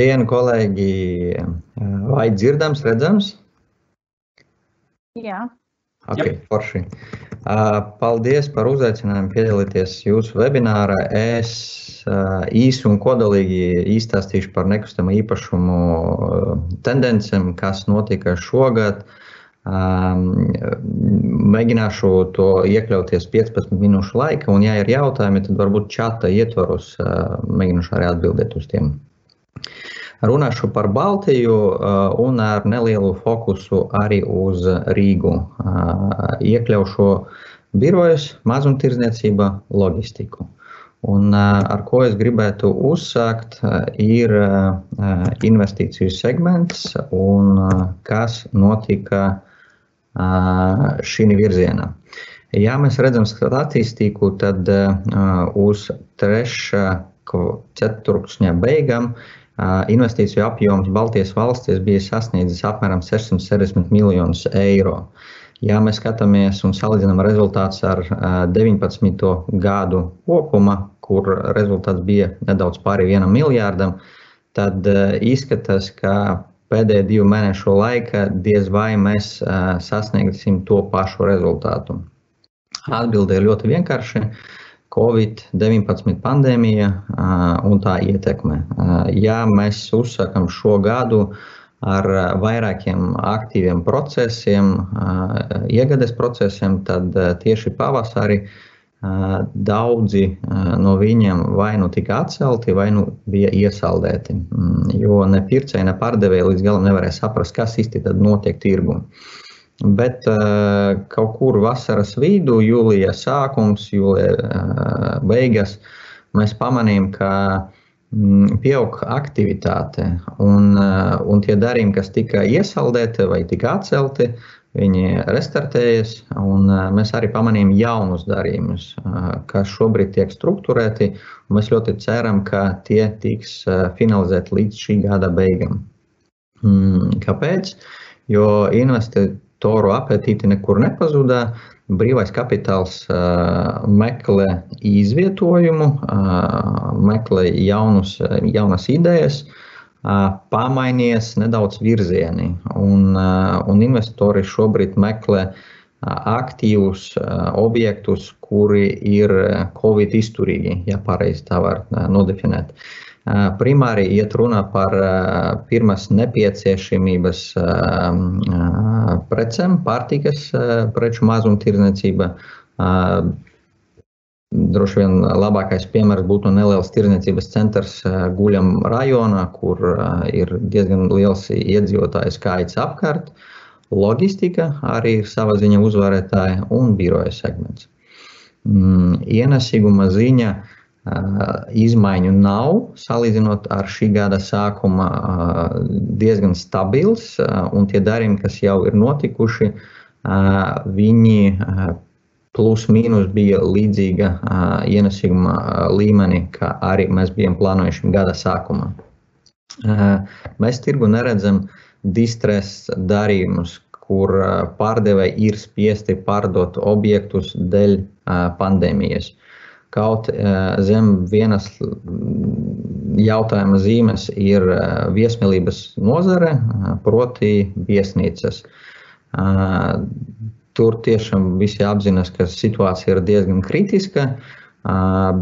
Labdien, kolēģi! Vai dzirdams, redzams? Jā. Ok, forši. Paldies par uzaicinājumu piedalīties jūsu webinārā. Es īsi un kodolīgi izstāstīšu par nekustamo īpašumu tendencēm, kas notika šogad. Mēģināšu to iekļauties 15 minūšu laika, un, ja ir jautājumi, tad varbūt čata ietvaros mēģināšu arī atbildēt uz tiem. Runāšu par Baltiju un ar nelielu fokusu arī uz Rīgu. Iekļaušu birojas, mazumtirdzniecība, loģistiku. Un ar ko es gribētu uzsākt, ir investīciju segments un kas notika šī virzienā. Ja mēs redzam statistiku, tad uz trešā ceturkšņa beigām investīciju apjoms Baltijas valstīs bija sasniedzis apmēram 660 miljonus eiro. Ja mēs skatāmies un salīdzinām rezultātus ar 19. gadu kopumā, kur rezultāts bija nedaudz pāri vienam miljardam, tad izskatās, ka pēdējo divu mēnešu laikā diez vai mēs sasniegsim to pašu rezultātu. Atbilde ir ļoti vienkārša. Covid-19 pandēmija un tā ietekme. Ja mēs uzsākam šo gadu ar vairākiem aktīviem procesiem, iegades procesiem, tad tieši pavasarī daudzi no viņiem vai nu tika atcelti, vai nu bija iesaldēti. Jo ne pircēji, ne pārdevēji līdz galam nevarēja saprast, kas īsti notiek tirgu. Bet uh, kaut kur vasaras vidū, jūlijā sākums, jūlijā uh, beigas, mēs pamanījām, ka mm, pieaug aktivitāte. Un, uh, un tie darījumi, kas tika iesaldēti vai tika atcelti, viņi restartējas. Mēs arī pamanījām jaunus darījumus, kas šobrīd tiek strukturēti. Mēs ļoti ceram, ka tie tiks finalizēti līdz šī gada beigām. Mm, kāpēc? Jo investīcija toru apetīti nekur nepazuda. Brīvais kapitāls uh, meklē izvietojumu, uh, meklē jaunus, jaunas idejas, uh, pamainies nedaudz virzieni. Un, un investori šobrīd meklē aktīvus objektus, kuri ir Covid izturīgi, ja pareizi tā var nodefinēt. Uh, Primāri iet runa par pirmās nepieciešamības precēm, pārtikas preču mazumtirdzniecība. Droši vien labākais piemērs būtu neliels tirdzniecības centrs Guļam rajonā, kur ir diezgan liels iedzīvotāju skaits apkārt. Loģistika arī ir sava ziņa uzvarētāja un biroja segments. Ienesīguma ziņa uh, Izmaiņu nav. Salīdzinot ar šī gada sākuma, diezgan stabils, un tie darījumi, kas jau ir notikuši, viņi plus mīnus bija līdzīga ienesīguma līmenī, kā arī mēs bijām plānojuši gada sākumā. Mēs tirgu neredzam distress darījumus, kur pārdevēji ir spiesti pārdot objektus dēļ pandēmijas. Kaut zem vienas jautājuma zīmes ir viesmīlības nozare, proti, viesnīcas. Tur tiešām visi apzinās, ka situācija ir diezgan kritiska,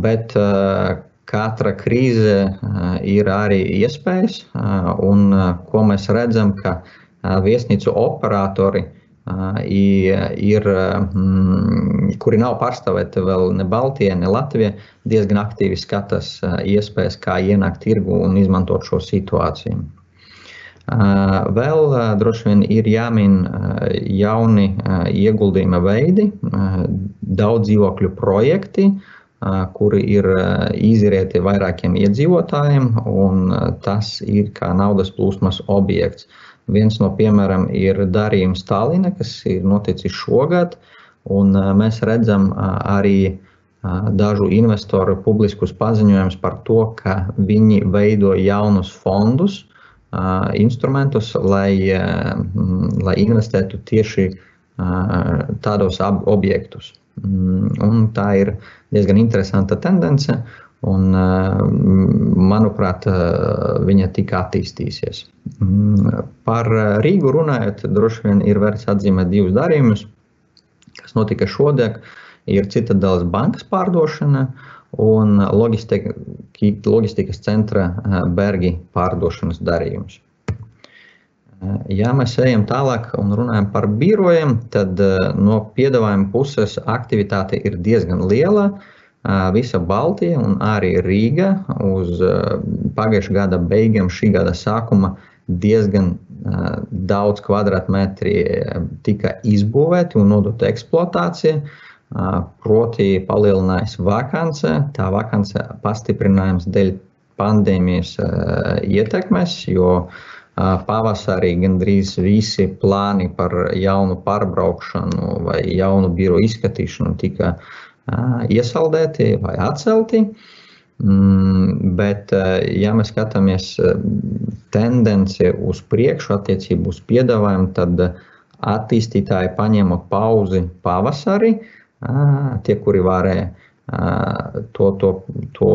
bet katra krīze ir arī iespējas, un ko mēs redzam, ka viesnīcu operatori ir, mm, kuri nav pārstāvēti vēl ne Baltijā, ne Latvijā, diezgan aktīvi skatās iespējas, kā ienākt tirgu un izmantot šo situāciju. Vēl droši vien ir jāmin jauni ieguldījuma veidi, daudz dzīvokļu projekti, kuri ir izrieti vairākiem iedzīvotājiem, un tas ir kā naudas plūsmas objekts. Viens no piemēram ir darījums Tallinā, kas ir noticis šogad, un mēs redzam arī dažu investoru publiskus paziņojumus par to, ka viņi veido jaunus fondus, instrumentus, lai, lai investētu tieši tādos objektus. Un tā ir diezgan interesanta tendence. Un, manuprāt, viņa tik attīstīsies. Mm, par Rīgu runājot, droši vien ir vērts atzīmēt divus darījumus, kas notika šodien. Ir Citadelas bankas pārdošana un logistika, logistikas centra Bergi pārdošanas darījums. Ja mēs ejam tālāk un runājam par birojiem, tad no piedāvājuma puses aktivitāte ir diezgan liela. Uh, visa Baltija un arī Rīga uz pagājušā gada beigām, šī gada sākuma diezgan daudz kvadrātmetri tika izbūvēti un nodota eksploatācija. Proti, palielinājās vakance. Tā vakance pastiprinājums dēļ pandēmijas ietekmes, jo pavasarī gandrīz visi plāni par jaunu pārbraukšanu vai jaunu biroju izskatīšanu tika uh, iesaldēti vai atcelti. Mm, bet, ja mēs skatāmies tendenci uz priekšu attiecību uz piedāvājumu, tad attīstītāji paņēma pauzi pavasarī. Tie, kuri varēja to, to, to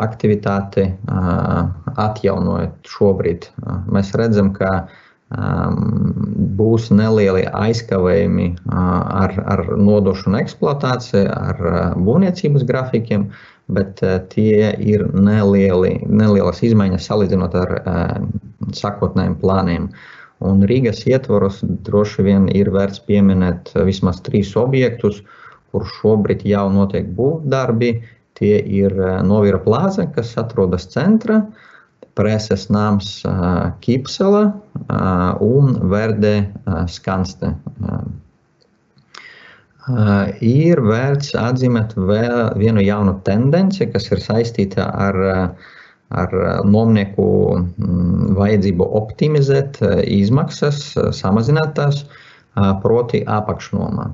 aktivitāti atjaunot šobrīd, mēs redzam, ka būs nelieli aizkavējumi ar, ar nodošanu eksploatāciju, ar būvniecības grafikiem, bet tie ir nelieli, nelielas izmaiņas salīdzinot ar sakotnējiem plāniem. Un Rīgas ietvaros droši vien ir vērts pieminēt vismaz trīs objektus, kur šobrīd jau notiek būvdarbi. Tie ir Novira plāze, kas atrodas centrā, uh, preses nams Kipsela un Verde Skanste. Ir vērts atzīmēt vēl vienu jaunu tendenci, kas ir saistīta ar, ar nomnieku vajadzību optimizēt izmaksas, samazināt tās, proti apakšnomā.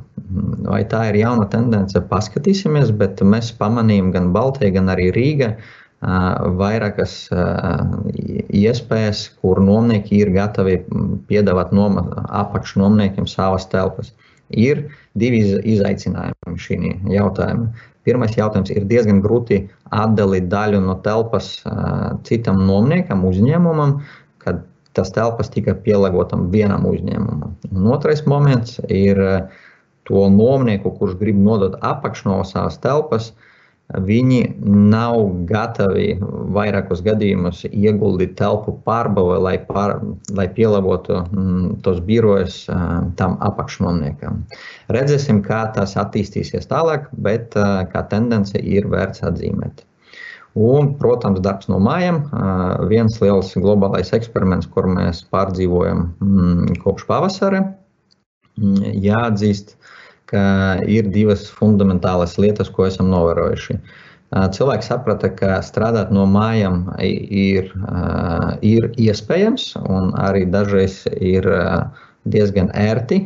Vai tā ir jauna tendence, paskatīsimies, bet mēs pamanījām gan Baltija, gan arī Rīga, vairākas iespējas, kur nomnieki ir gatavi piedāvāt noma, apakšnomniekiem savas telpas. Ir divi izaicinājumi šī jautājuma. Pirmais jautājums ir diezgan grūti atdalīt daļu no telpas citam nomniekam, uzņēmumam, kad tas telpas tika pielāgotam vienam uzņēmumam. Un otrais moments ir to nomnieku, kurš grib nodot apakšno savas telpas, uh, Viņi nav gatavi vairākos gadījumos ieguldīt telpu pārbauē, lai, pār, lai pielāgotu mm, tos birojus tam apakšnomniekam. Redzēsim, kā tas attīstīsies tālāk, bet kā tendence ir vērts atzīmēt. Un, protams, darbs no mājām. Viens liels globālais eksperiments, kur mēs pārdzīvojam mm, kopš pavasara. Mm, jāatzīst, ka ir divas fundamentālas lietas, ko esam novērojuši. Cilvēki saprata, ka strādāt no mājām ir, ir iespējams un arī dažreiz ir diezgan ērti.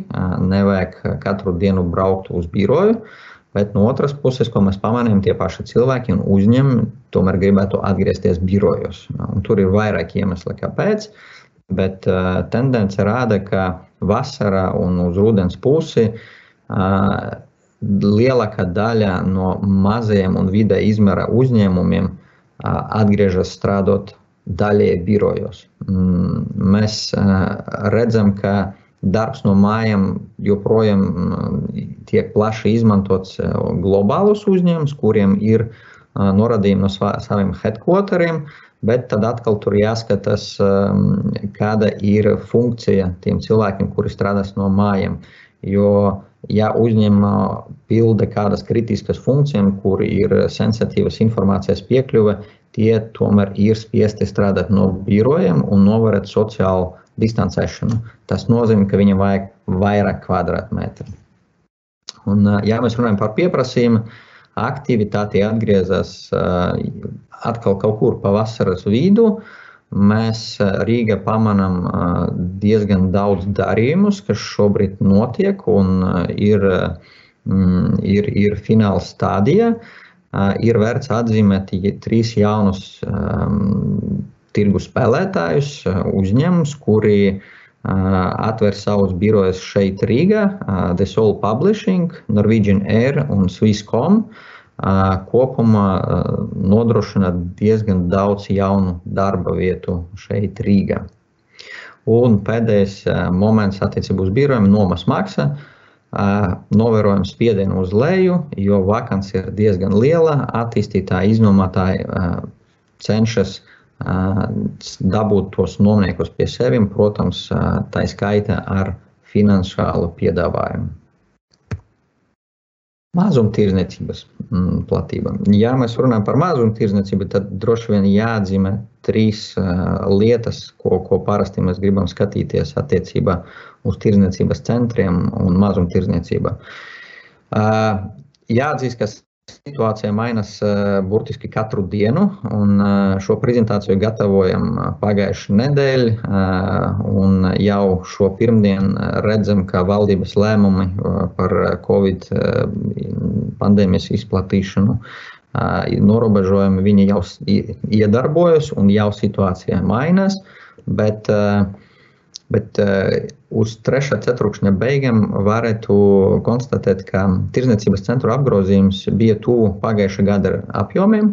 Nevajag katru dienu braukt uz biroju. Bet no otras puses, ko mēs pamanījām, tie paši cilvēki un uzņēmumi tomēr gribētu atgriezties birojos. Un tur ir vairāk iemesli, kāpēc. Bet tendence rāda, ka vasarā un uz rudens pusi uh, lielākā daļa no mazajiem un vidē izmēra uzņēmumiem atgriežas strādāt daļēji birojos. Mm, mēs redzam, ka darbs no mājām joprojām tiek plaši izmantots globālus uzņēmumus, kuriem ir norādījumi no saviem headquarteriem, bet tad atkal tur jāskatās, kāda ir funkcija tiem cilvēkiem, kuri strādās no mājām. Jo ja uzņēmuma pilda kādas kritiskas funkcijas, kur ir sensitīvas informācijas piekļuve, tie tomēr ir spiesti strādāt no birojiem un novērot sociālu distancēšanu. Tas nozīmē, ka viņam vajag vairāk kvadrātmetru. Un, ja mēs runājam par pieprasījumu, aktivitāte atgriezās atkal kaut kur pa vasaras vidu. Uh, Mēs Rīgā pamanām diezgan daudz darījumus, kas šobrīd notiek un ir, mm, ir, ir fināla stadija. Ir vērts atzīmēt trīs jaunus um, tirgu spēlētājus, uzņēmumus, kuri uh, atver savus birojus šeit Rīgā, uh, The Soul Publishing, Norwegian Air un Swisscom. Kopumā nodrošina diezgan daudz jaunu darba vietu šeit Rīgā. Un pēdējais moments attiecībā uz birojiem - nomas maksa. Novērojam spiedienu uz leju, jo vakants ir diezgan liela. Attīstītāji, iznomātāji cenšas dabūt tos nomniekus pie sevis, protams, tā skaita ar finansiālu piedāvājumu. Mazumtirdzniecības mm, platība. Ja mēs runājam par mazumtirdzniecību, tad droši vien jāatzīmē trīs uh, lietas, ko, ko parasti mēs gribam skatīties attiecībā uz tirdzniecības centriem un mazumtirdzniecību. Uh, jāatzīst, ka situācija mainās burtiski katru dienu, un šo prezentāciju gatavojam pagājušā nedēļa. Jau šo pirmdienu redzam, ka valdības lēmumi par Covid pandēmijas izplatīšanu norobežojumi viņi jau iedarbojas un jau situācija mainās. Bet, bet uz trešā ceturkšņa beigām varētu konstatēt, ka tirdzniecības centru apgrozījums bija tuvu pagājušā gada apjomiem.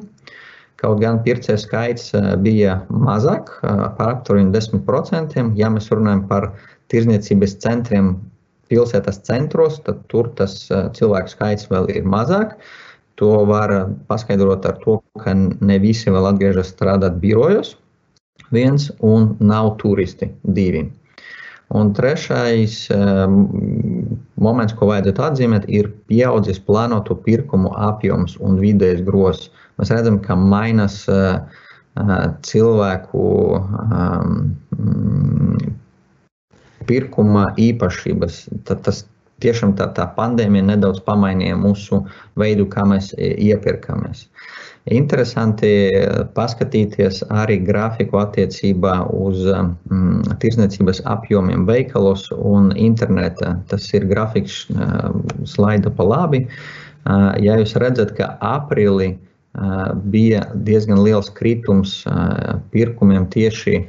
Kaut gan pircēju skaits bija mazāk, par aptuveni 10%. Ja mēs runājam par tirdzniecības centriem pilsētas centros, tad tur tas cilvēku skaits vēl ir mazāk. To var paskaidrot ar to, ka ne visi vēl atgriežas strādāt birojos, viens un nav turisti divi. Un trešais moments, ko vajadzētu atzīmēt, ir pieaudzis plānotu pirkumu apjoms un vidējais grozs. Mēs redzam, ka mainās uh, cilvēku um, pirkuma īpašības. Tas tiešām tā, tā pandēmija nedaudz pamainīja mūsu veidu, kā mēs iepirkamies. Interesanti paskatīties arī grafiku attiecībā uz mm, tirsniecības apjomiem veikalos un internetā. Tas ir grafiks uh, slaida pa labi. Ja jūs redzat, ka aprīlī bija diezgan liels kritums pirkumiem tieši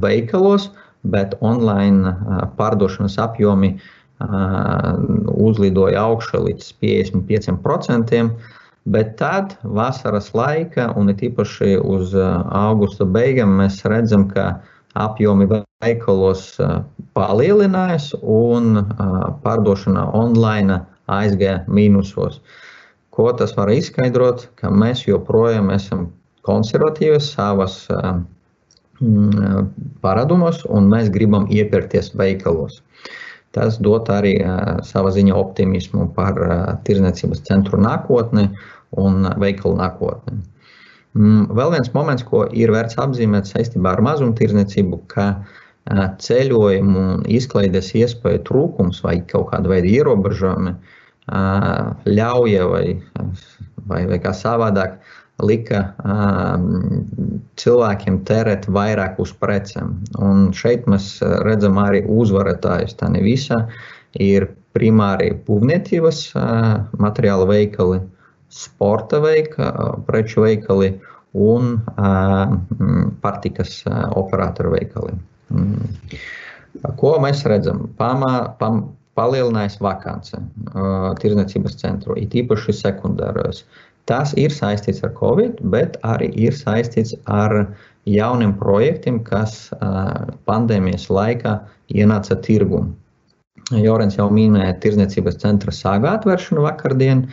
veikalos, bet online pārdošanas apjomi uzlidoja augšā līdz 55%. Bet tad, vasaras laika, un īpaši uz augusta beigām, mēs redzam, ka apjomi veikalos palielinājās un pārdošana online aizgāja mīnusos. Ko tas var izskaidrot? Ka mēs joprojām esam konservatīvi savas paradumos, un mēs gribam iepirkties veikalos. Tas dod arī sava ziņa optimismu par tirdzniecības centru nākotni un veikalu nākotni. Mm, vēl viens moments, ko ir vērts apzīmēt saistībā ar mazumtirdzniecību, ka ceļojumu un izklaides iespēju trūkums vai kaut kāda veida ierobežojumi ļauja vai, vai, vai kā savādāk lika cilvēkiem tērēt vairāk uz precēm. Un šeit mēs redzam arī uzvarētājus. Tā ne visa ir primāri būvniecības materiāla veikali, sporta veika, preču veikali un pārtikas operatoru veikali. Mm. Ko mēs redzam? Pamā, pam, palielinājās vakance uh, tirdzniecības centru, it īpaši sekundāros. Uh, Tas ir saistīts ar Covid, bet arī ir saistīts ar jauniem projektiem, kas pandēmijas laikā ienāca tirgu. Jorens jau minēja tirdzniecības centra sāga atvēršanu vakardien.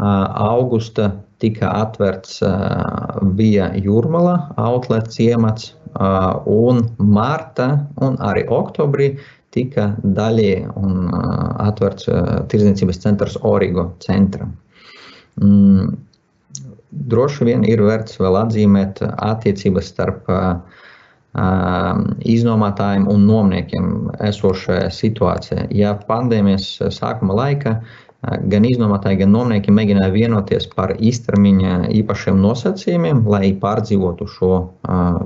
Augusta tika atvērts bija Jūrmala outlet ciemats, un marta un arī oktobrī tika daļai un atvērts tirdzniecības centrs Origo centra. Droši vien ir vērts vēl atzīmēt attiecības starp iznomātājiem un nomniekiem esošajā situācijā. Ja pandēmijas sākuma laika gan iznomātāji, gan nomnieki mēģināja vienoties par īstermiņa īpašiem nosacījumiem, lai pārdzīvotu šo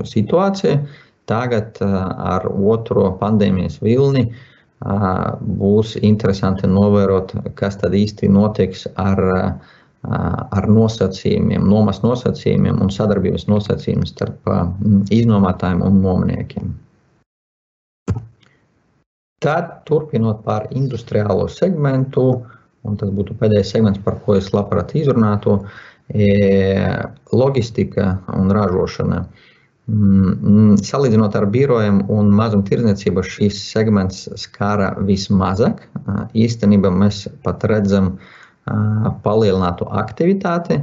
situāciju, tagad ar otro pandēmijas vilni būs interesanti novērot, kas tad īsti notiks ar uh, ar nosacījumiem, nomas nosacījumiem un sadarbības nosacījumiem starp iznomātājiem un nomniekiem. Tad, turpinot par industriālo segmentu, un tas būtu pēdējais segments, par ko es labprāt izrunātu, loģistika un ražošana. Mm, salīdzinot ar birojiem un mazumtirdzniecību, šīs segments skara vismazāk. Īstenībā mēs pat redzam palielinātu aktivitāti.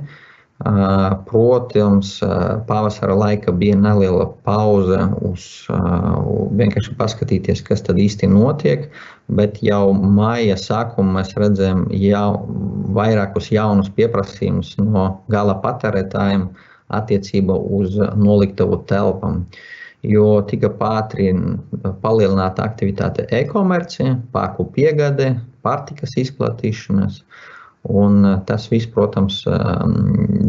Protams, pavasara laika bija neliela pauze uz vienkārši paskatīties, kas tad īsti notiek, bet jau maija sākumā mēs redzējām jau vairākus jaunus pieprasījumus no gala patērētājiem attiecībā uz noliktavu telpām. Jo tika palielināta aktivitāte e-komercija, pārku piegāde, pārtikas izplatīšanas. Un tas viss, protams,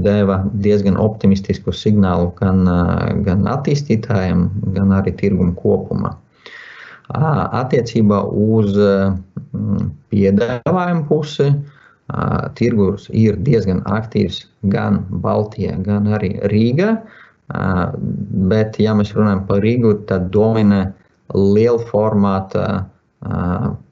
deva diezgan optimistisku signālu gan, gan attīstītājiem, gan arī tirgumu kopumā. Attiecībā uz piedāvājumu pusi tirgus ir diezgan aktīvs gan Baltijā, gan arī Rīgā. Bet, ja mēs runājam par Rīgu, tad dominē liela formāta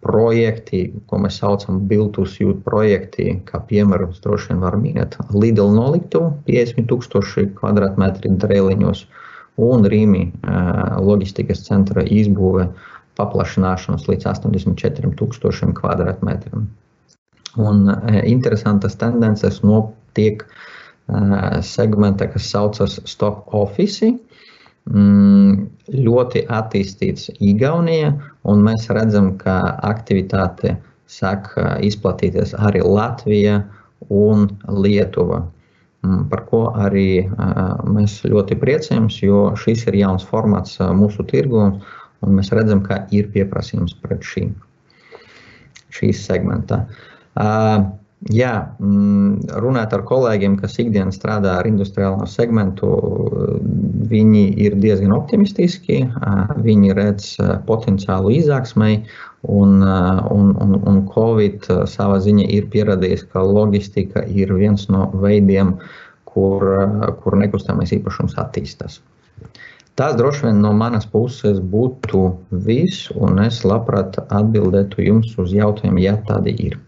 projekti, ko mēs saucam par Biltus jūtu projekti, kā piemēram, droši vien var minēt Lidl noliktu 50 tūkstoši kvadrātmetri drēliņos un Rīmi loģistikas centra izbūve paplašināšanos līdz 84 tūkstošiem kvadrātmetriem. Un interesantas tendences notiek segmentā, kas saucas Stock Office. Mm, ļoti attīstīts Igaunija, un mēs redzam, ka aktivitāte sāk izplatīties arī Latvija un Lietuva. Mm, par ko arī mēs ļoti priecājamies, jo šis ir jauns formāts mūsu tirgu, un mēs redzam, ka ir pieprasījums pret šī, šīs segmentā. Uh, Jā, mm, runāt ar kolēģiem, kas ikdienā strādā ar industriālo segmentu, viņi ir diezgan optimistiski. Viņi redz potenciālu izaugsmai, un, un, un, un Covid savā ziņā ir pierādījis, ka loģistika ir viens no veidiem, kur, kur nekustamais īpašums attīstās. Tas droši vien no manas puses būtu viss, un es labprāt atbildētu jums uz jautājumiem, ja tādi ir.